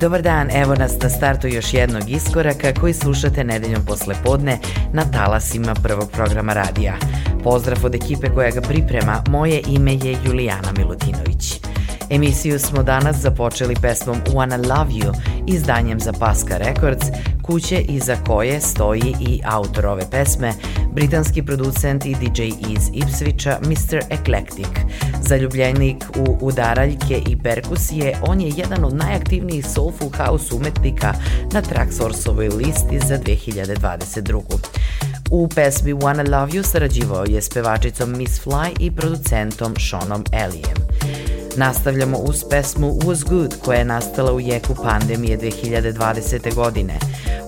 Dobar dan, evo nas na startu još jednog iskoraka koji slušate nedeljom posle podne na talasima prvog programa radija. Pozdrav od ekipe koja ga priprema, moje ime je Julijana Milutinović. Emisiju smo danas započeli pesmom Wanna Love You izdanjem za Paska Records, kuće iza koje stoji i autor ove pesme, britanski producent i DJ iz Ipswicha Mr. Eclectic. Zaljubljenik u udaraljke i perkusije, on je jedan od najaktivnijih soulful house umetnika na Traxsourceovoj listi za 2022. U pesmi Wanna Love You sarađivao je s pevačicom Miss Fly i producentom Seanom Elijem. Nastavljamo uz pesmu Was Good koja je nastala u jeku pandemije 2020. godine.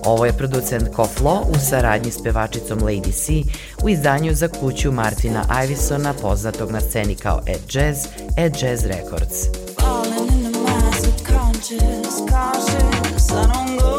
Ovo je producent Koflo u saradnji s pevačicom Lady C u izdanju za kuću Martina Ivisona poznatog na sceni kao Ed Jazz, Ed Jazz Records. Falling in the mass of conscious, cautious, I don't go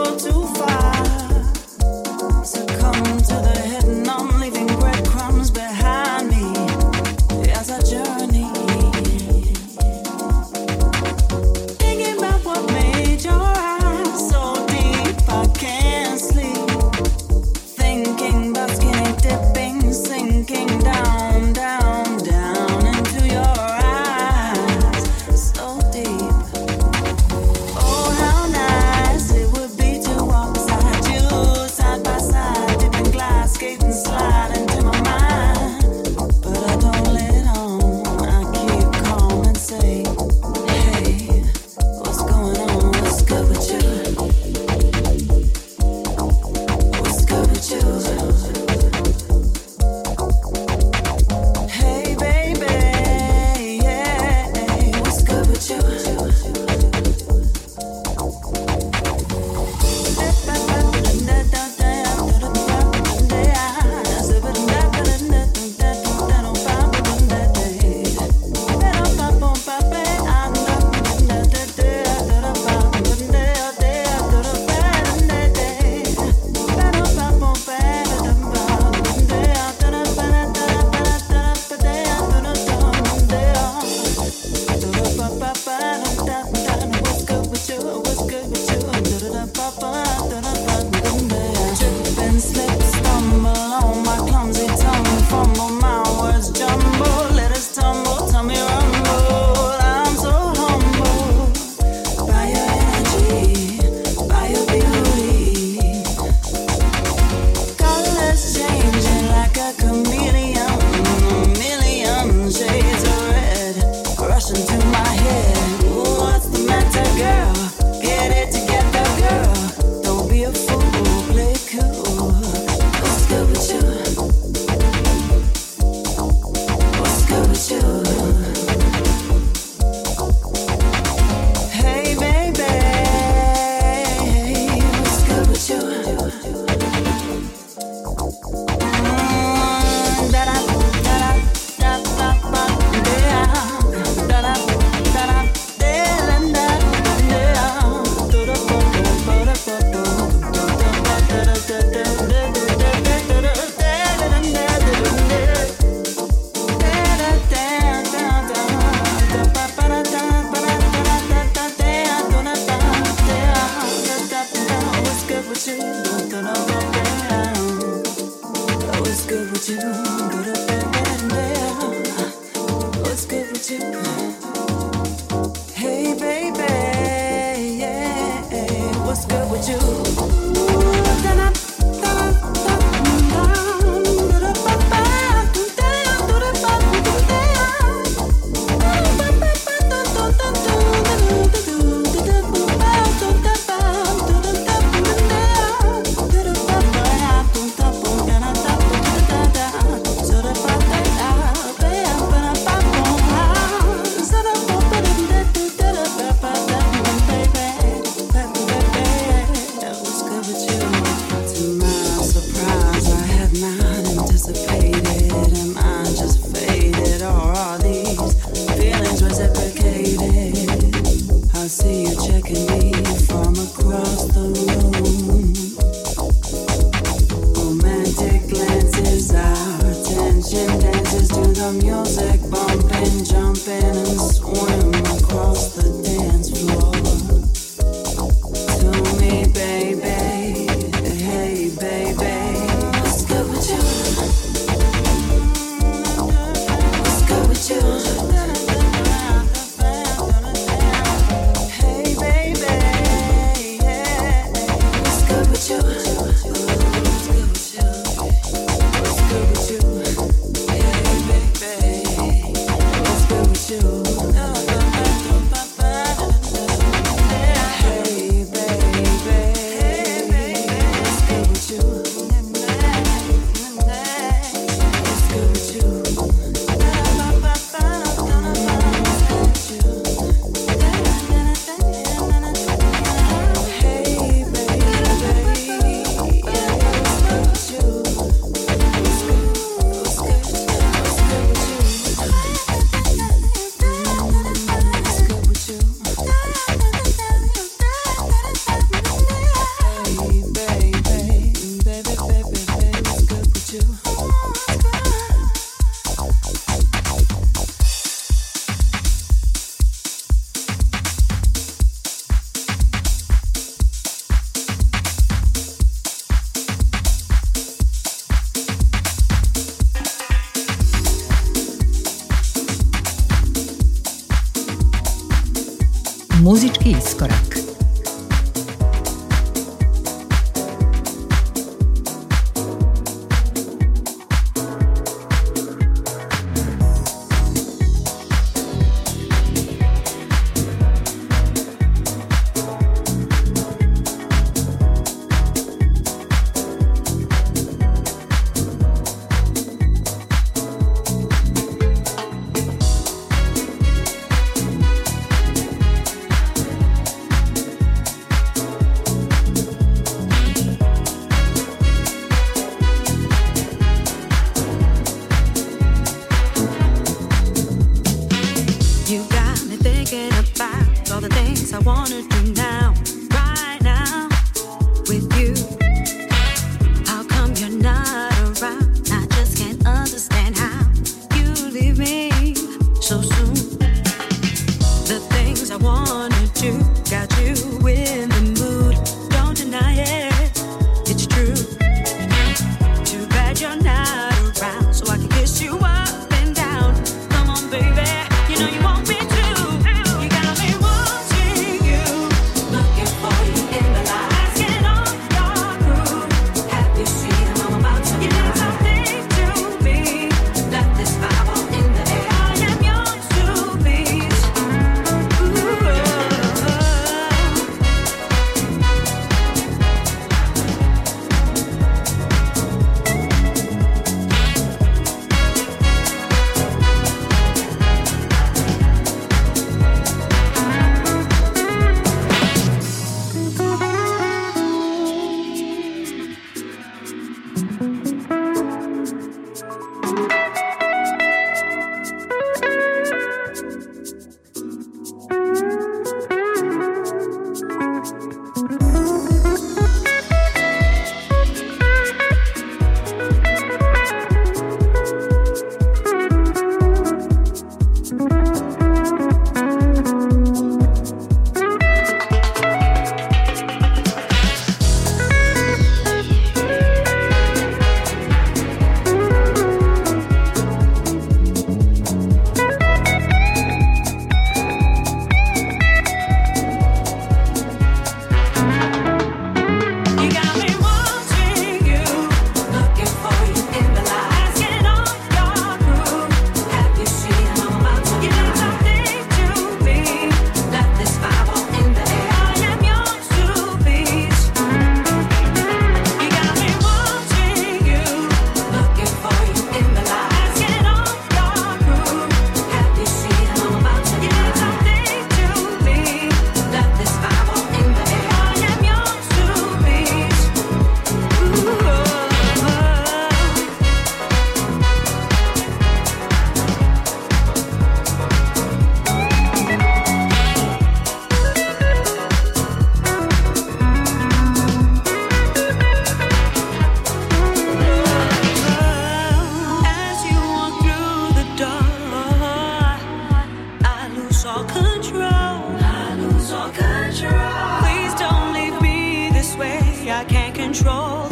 control.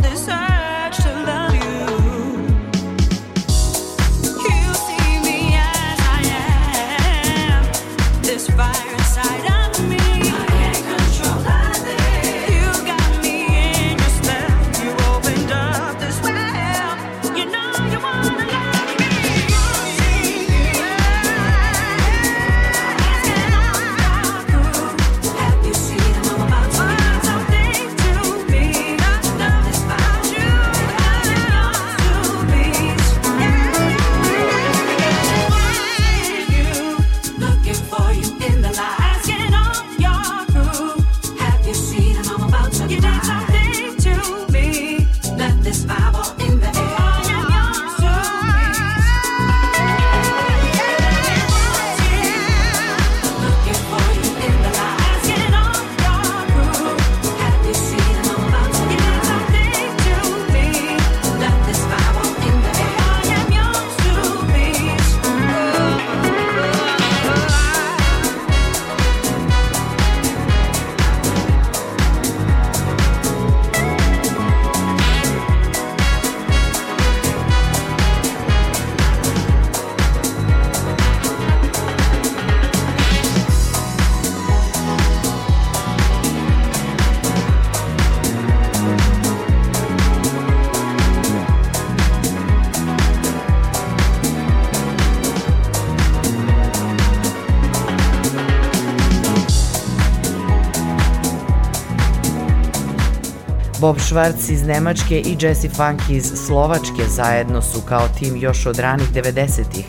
Bob Schwartz iz Nemačke i Jesse Funk iz Slovačke zajedno su kao tim još od ranih 90-ih,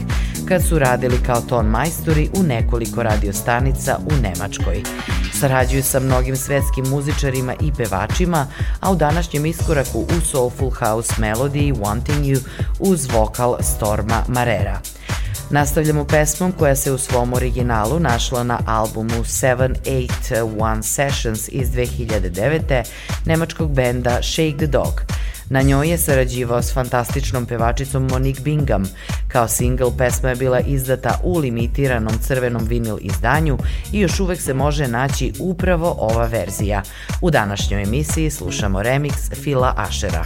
kad su radili kao ton majstori u nekoliko radiostanica u Nemačkoj. Sarađuju sa mnogim svetskim muzičarima i pevačima, a u današnjem iskoraku u Soulful House melodiji Wanting You uz vokal Storma Marera. Nastavljamo pesmom koja se u svom originalu našla na albumu 781 Sessions iz 2009. nemačkog benda Shake the Dog. Na njoj je sarađivao s fantastičnom pevačicom Monique Bingham. Kao single pesma je bila izdata u limitiranom crvenom vinil izdanju i još uvek se može naći upravo ova verzija. U današnjoj emisiji slušamo remix Fila Ashera.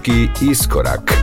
Muzički iskorak.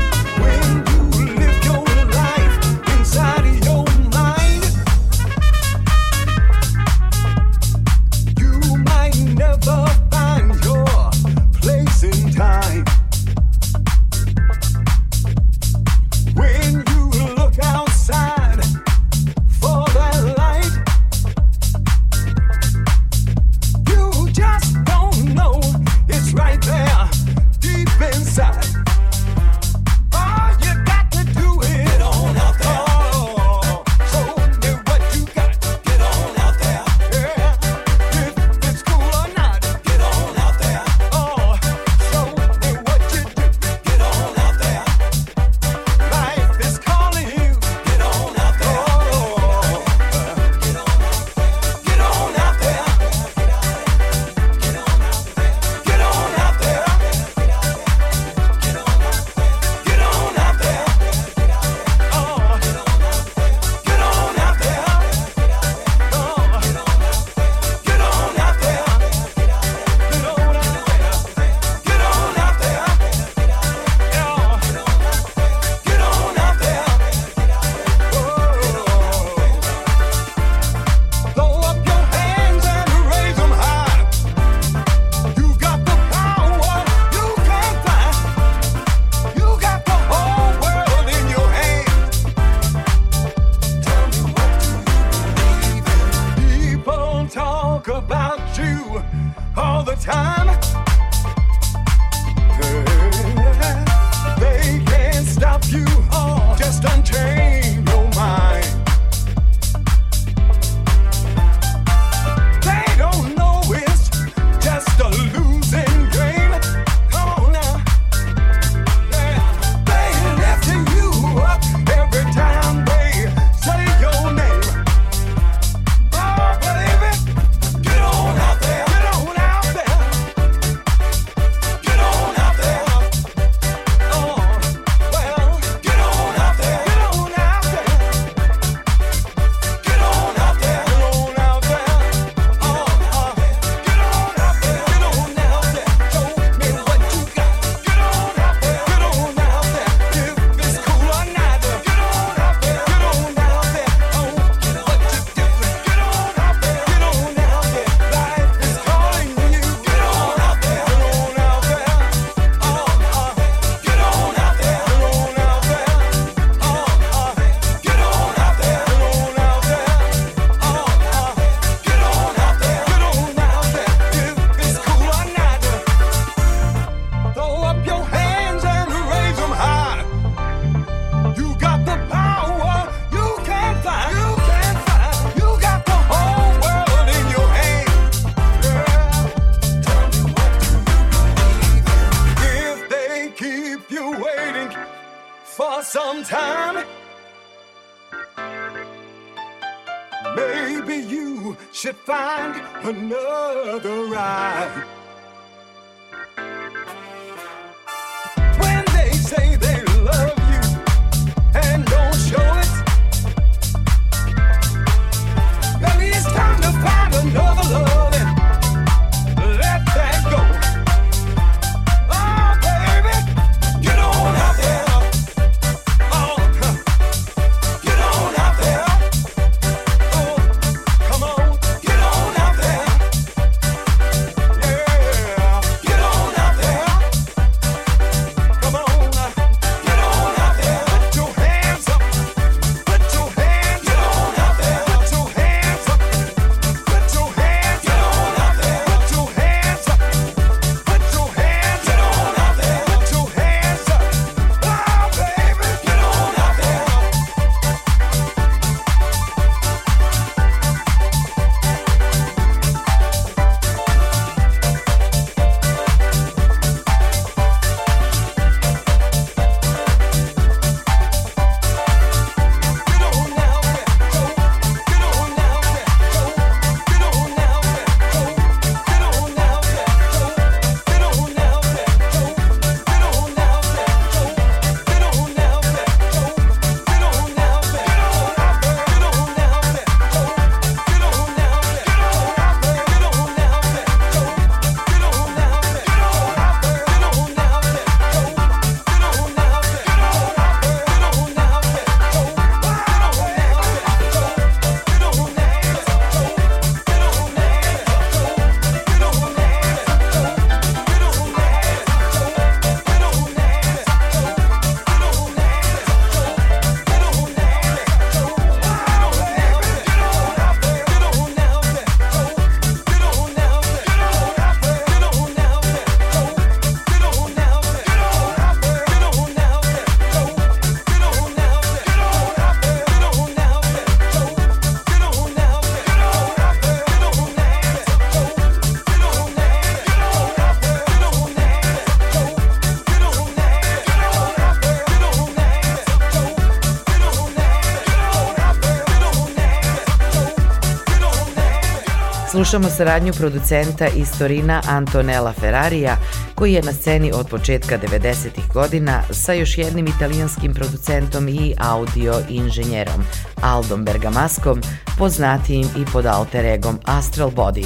Slušamo saradnju producenta iz Torina Antonella Ferrarija, koji je na sceni od početka 90. godina sa još jednim italijanskim producentom i audio inženjerom Aldom Bergamaskom, poznatijim i pod alter egom Astral Body.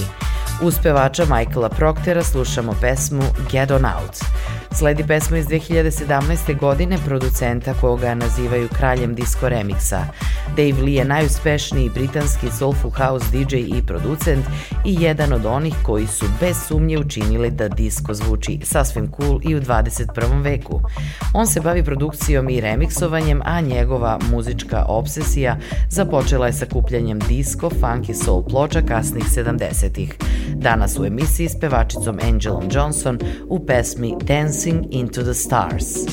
Uz pevača Michaela Proctera slušamo pesmu Get On Out. Sledi pesma iz 2017. godine producenta koga nazivaju kraljem disco remiksa. Dave Lee je najuspešniji britanski soulful house DJ i producent i jedan od onih koji su bez sumnje učinili da disco zvuči sasvim cool i u 21. veku. On se bavi produkcijom i remiksovanjem, a njegova muzička obsesija započela je sa kupljanjem disco, funk i soul ploča kasnih 70-ih. Danas u emisiji s pevačicom Angelom Johnson u pesmi Into the Stars.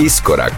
Iskorak.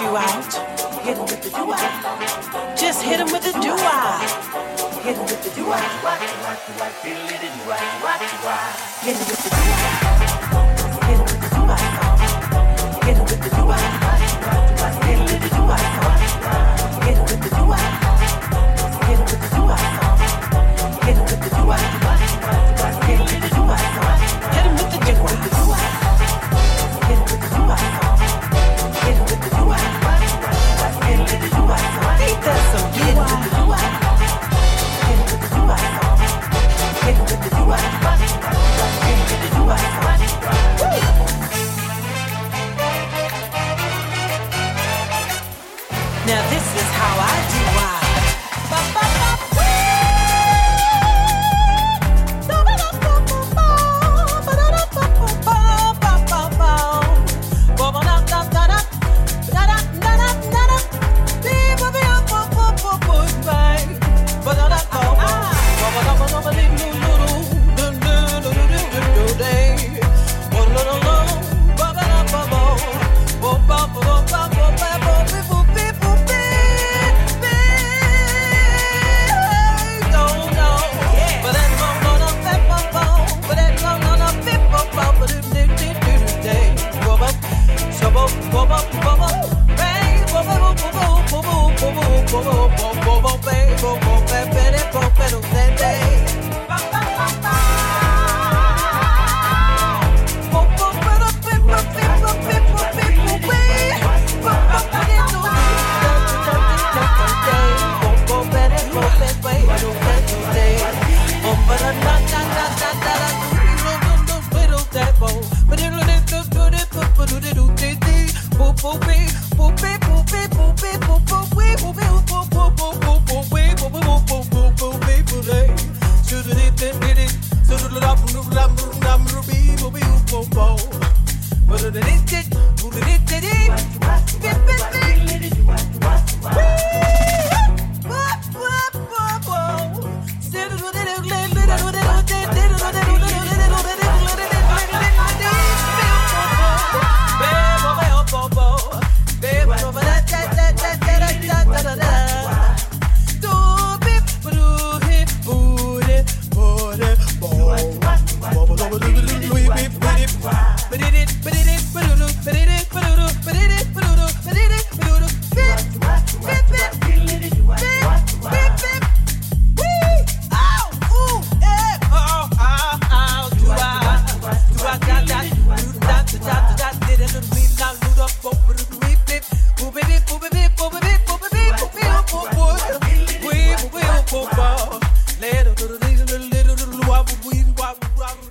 you out. Hit him with the do I. Just hit him with the do I. Hit him with the do I. Hit him with the do I. Hit him with the do I. Hit him with the do I. Hit him with the do I. With the.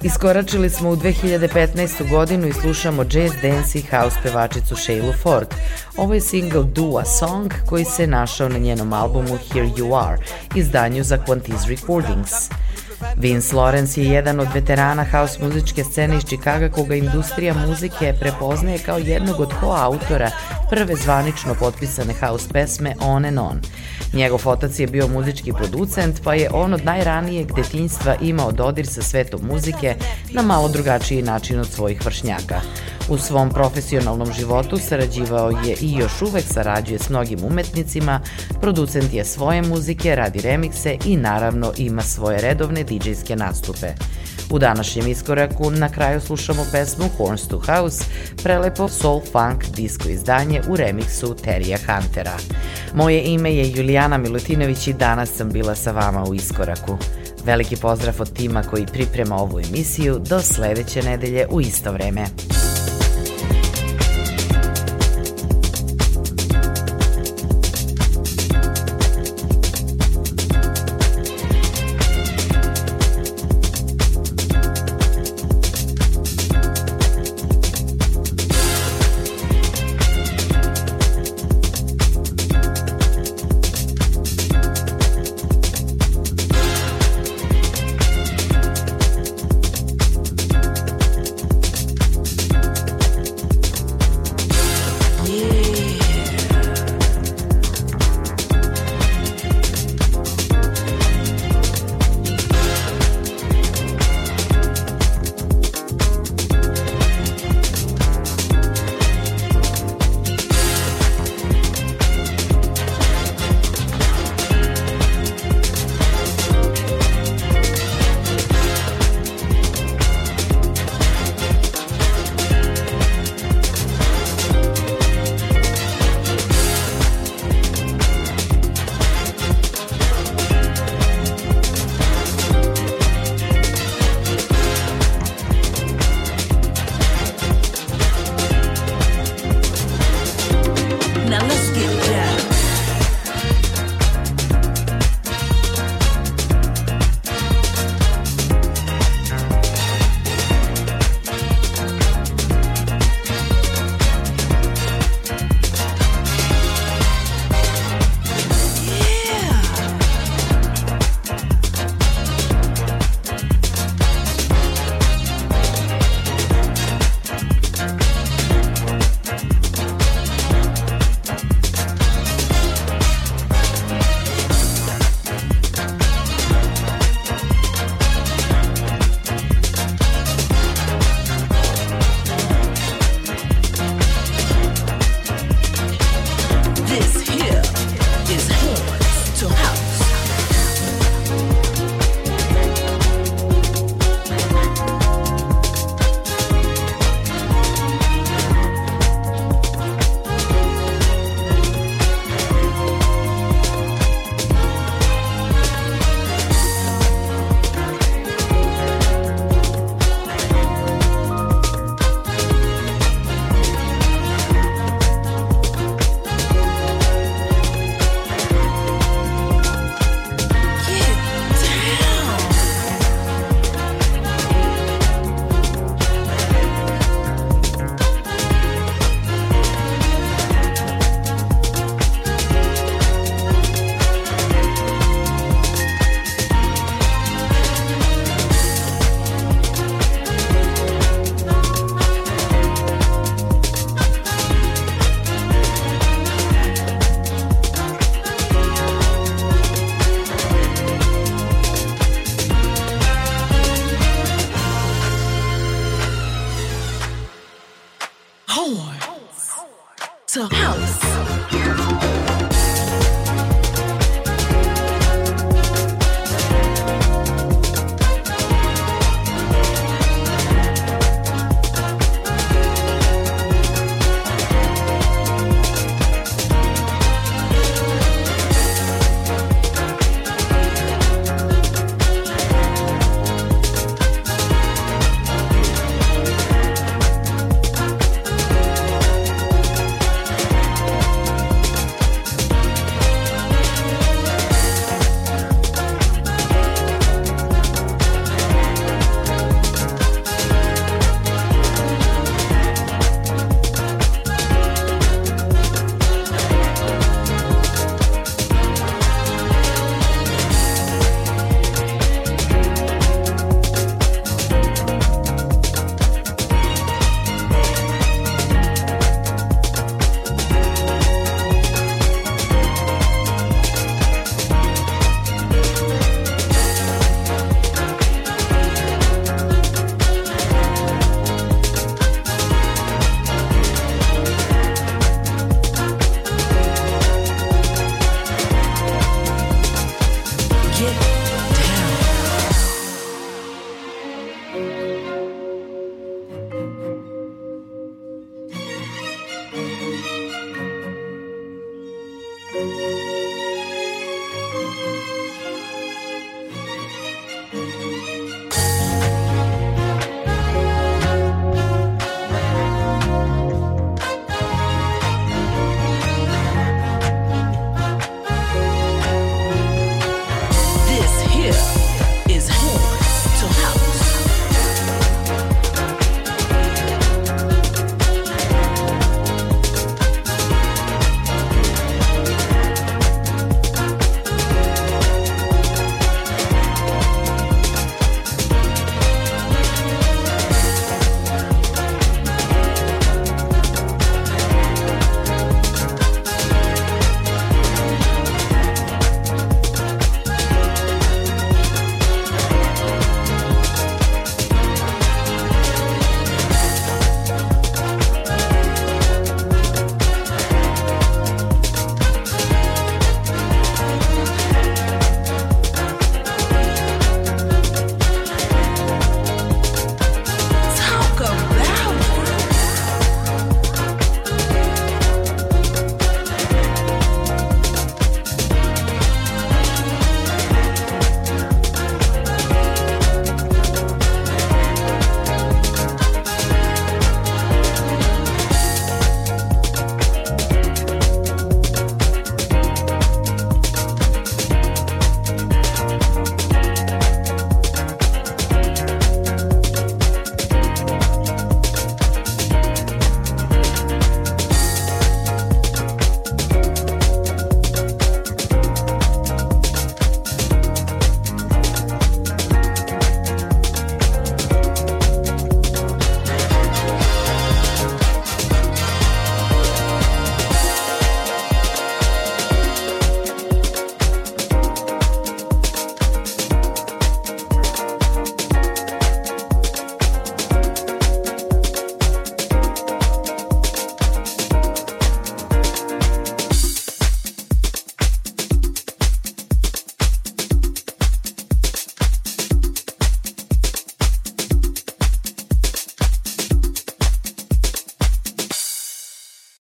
Iskoračili smo u 2015. godinu i slušamo jazz, dance i house pevačicu Shaylu Ford. Ovo je single Do A Song koji se našao na njenom albumu Here You Are, izdanju za Quantiz Recordings. Vince Lawrence je jedan od veterana house muzičke scene iz Čikaga koga industrija muzike prepoznaje kao jednog od koautora prve zvanično potpisane house pesme On and On. Njegov otac je bio muzički producent, pa je on od najranijeg detinjstva imao dodir sa svetom muzike na malo drugačiji način od svojih vršnjaka. U svom profesionalnom životu sarađivao je i još uvek sarađuje s mnogim umetnicima, producent je svoje muzike, radi remikse i naravno ima svoje redovne DJ-ske nastupe. U današnjem iskoraku na kraju slušamo pesmu Horns to House, prelepo soul funk disco izdanje u remiksu Terija Huntera. Moje ime je Julijana Milutinović i danas sam bila sa vama u iskoraku. Veliki pozdrav od tima koji priprema ovu emisiju do sledeće nedelje u isto vreme.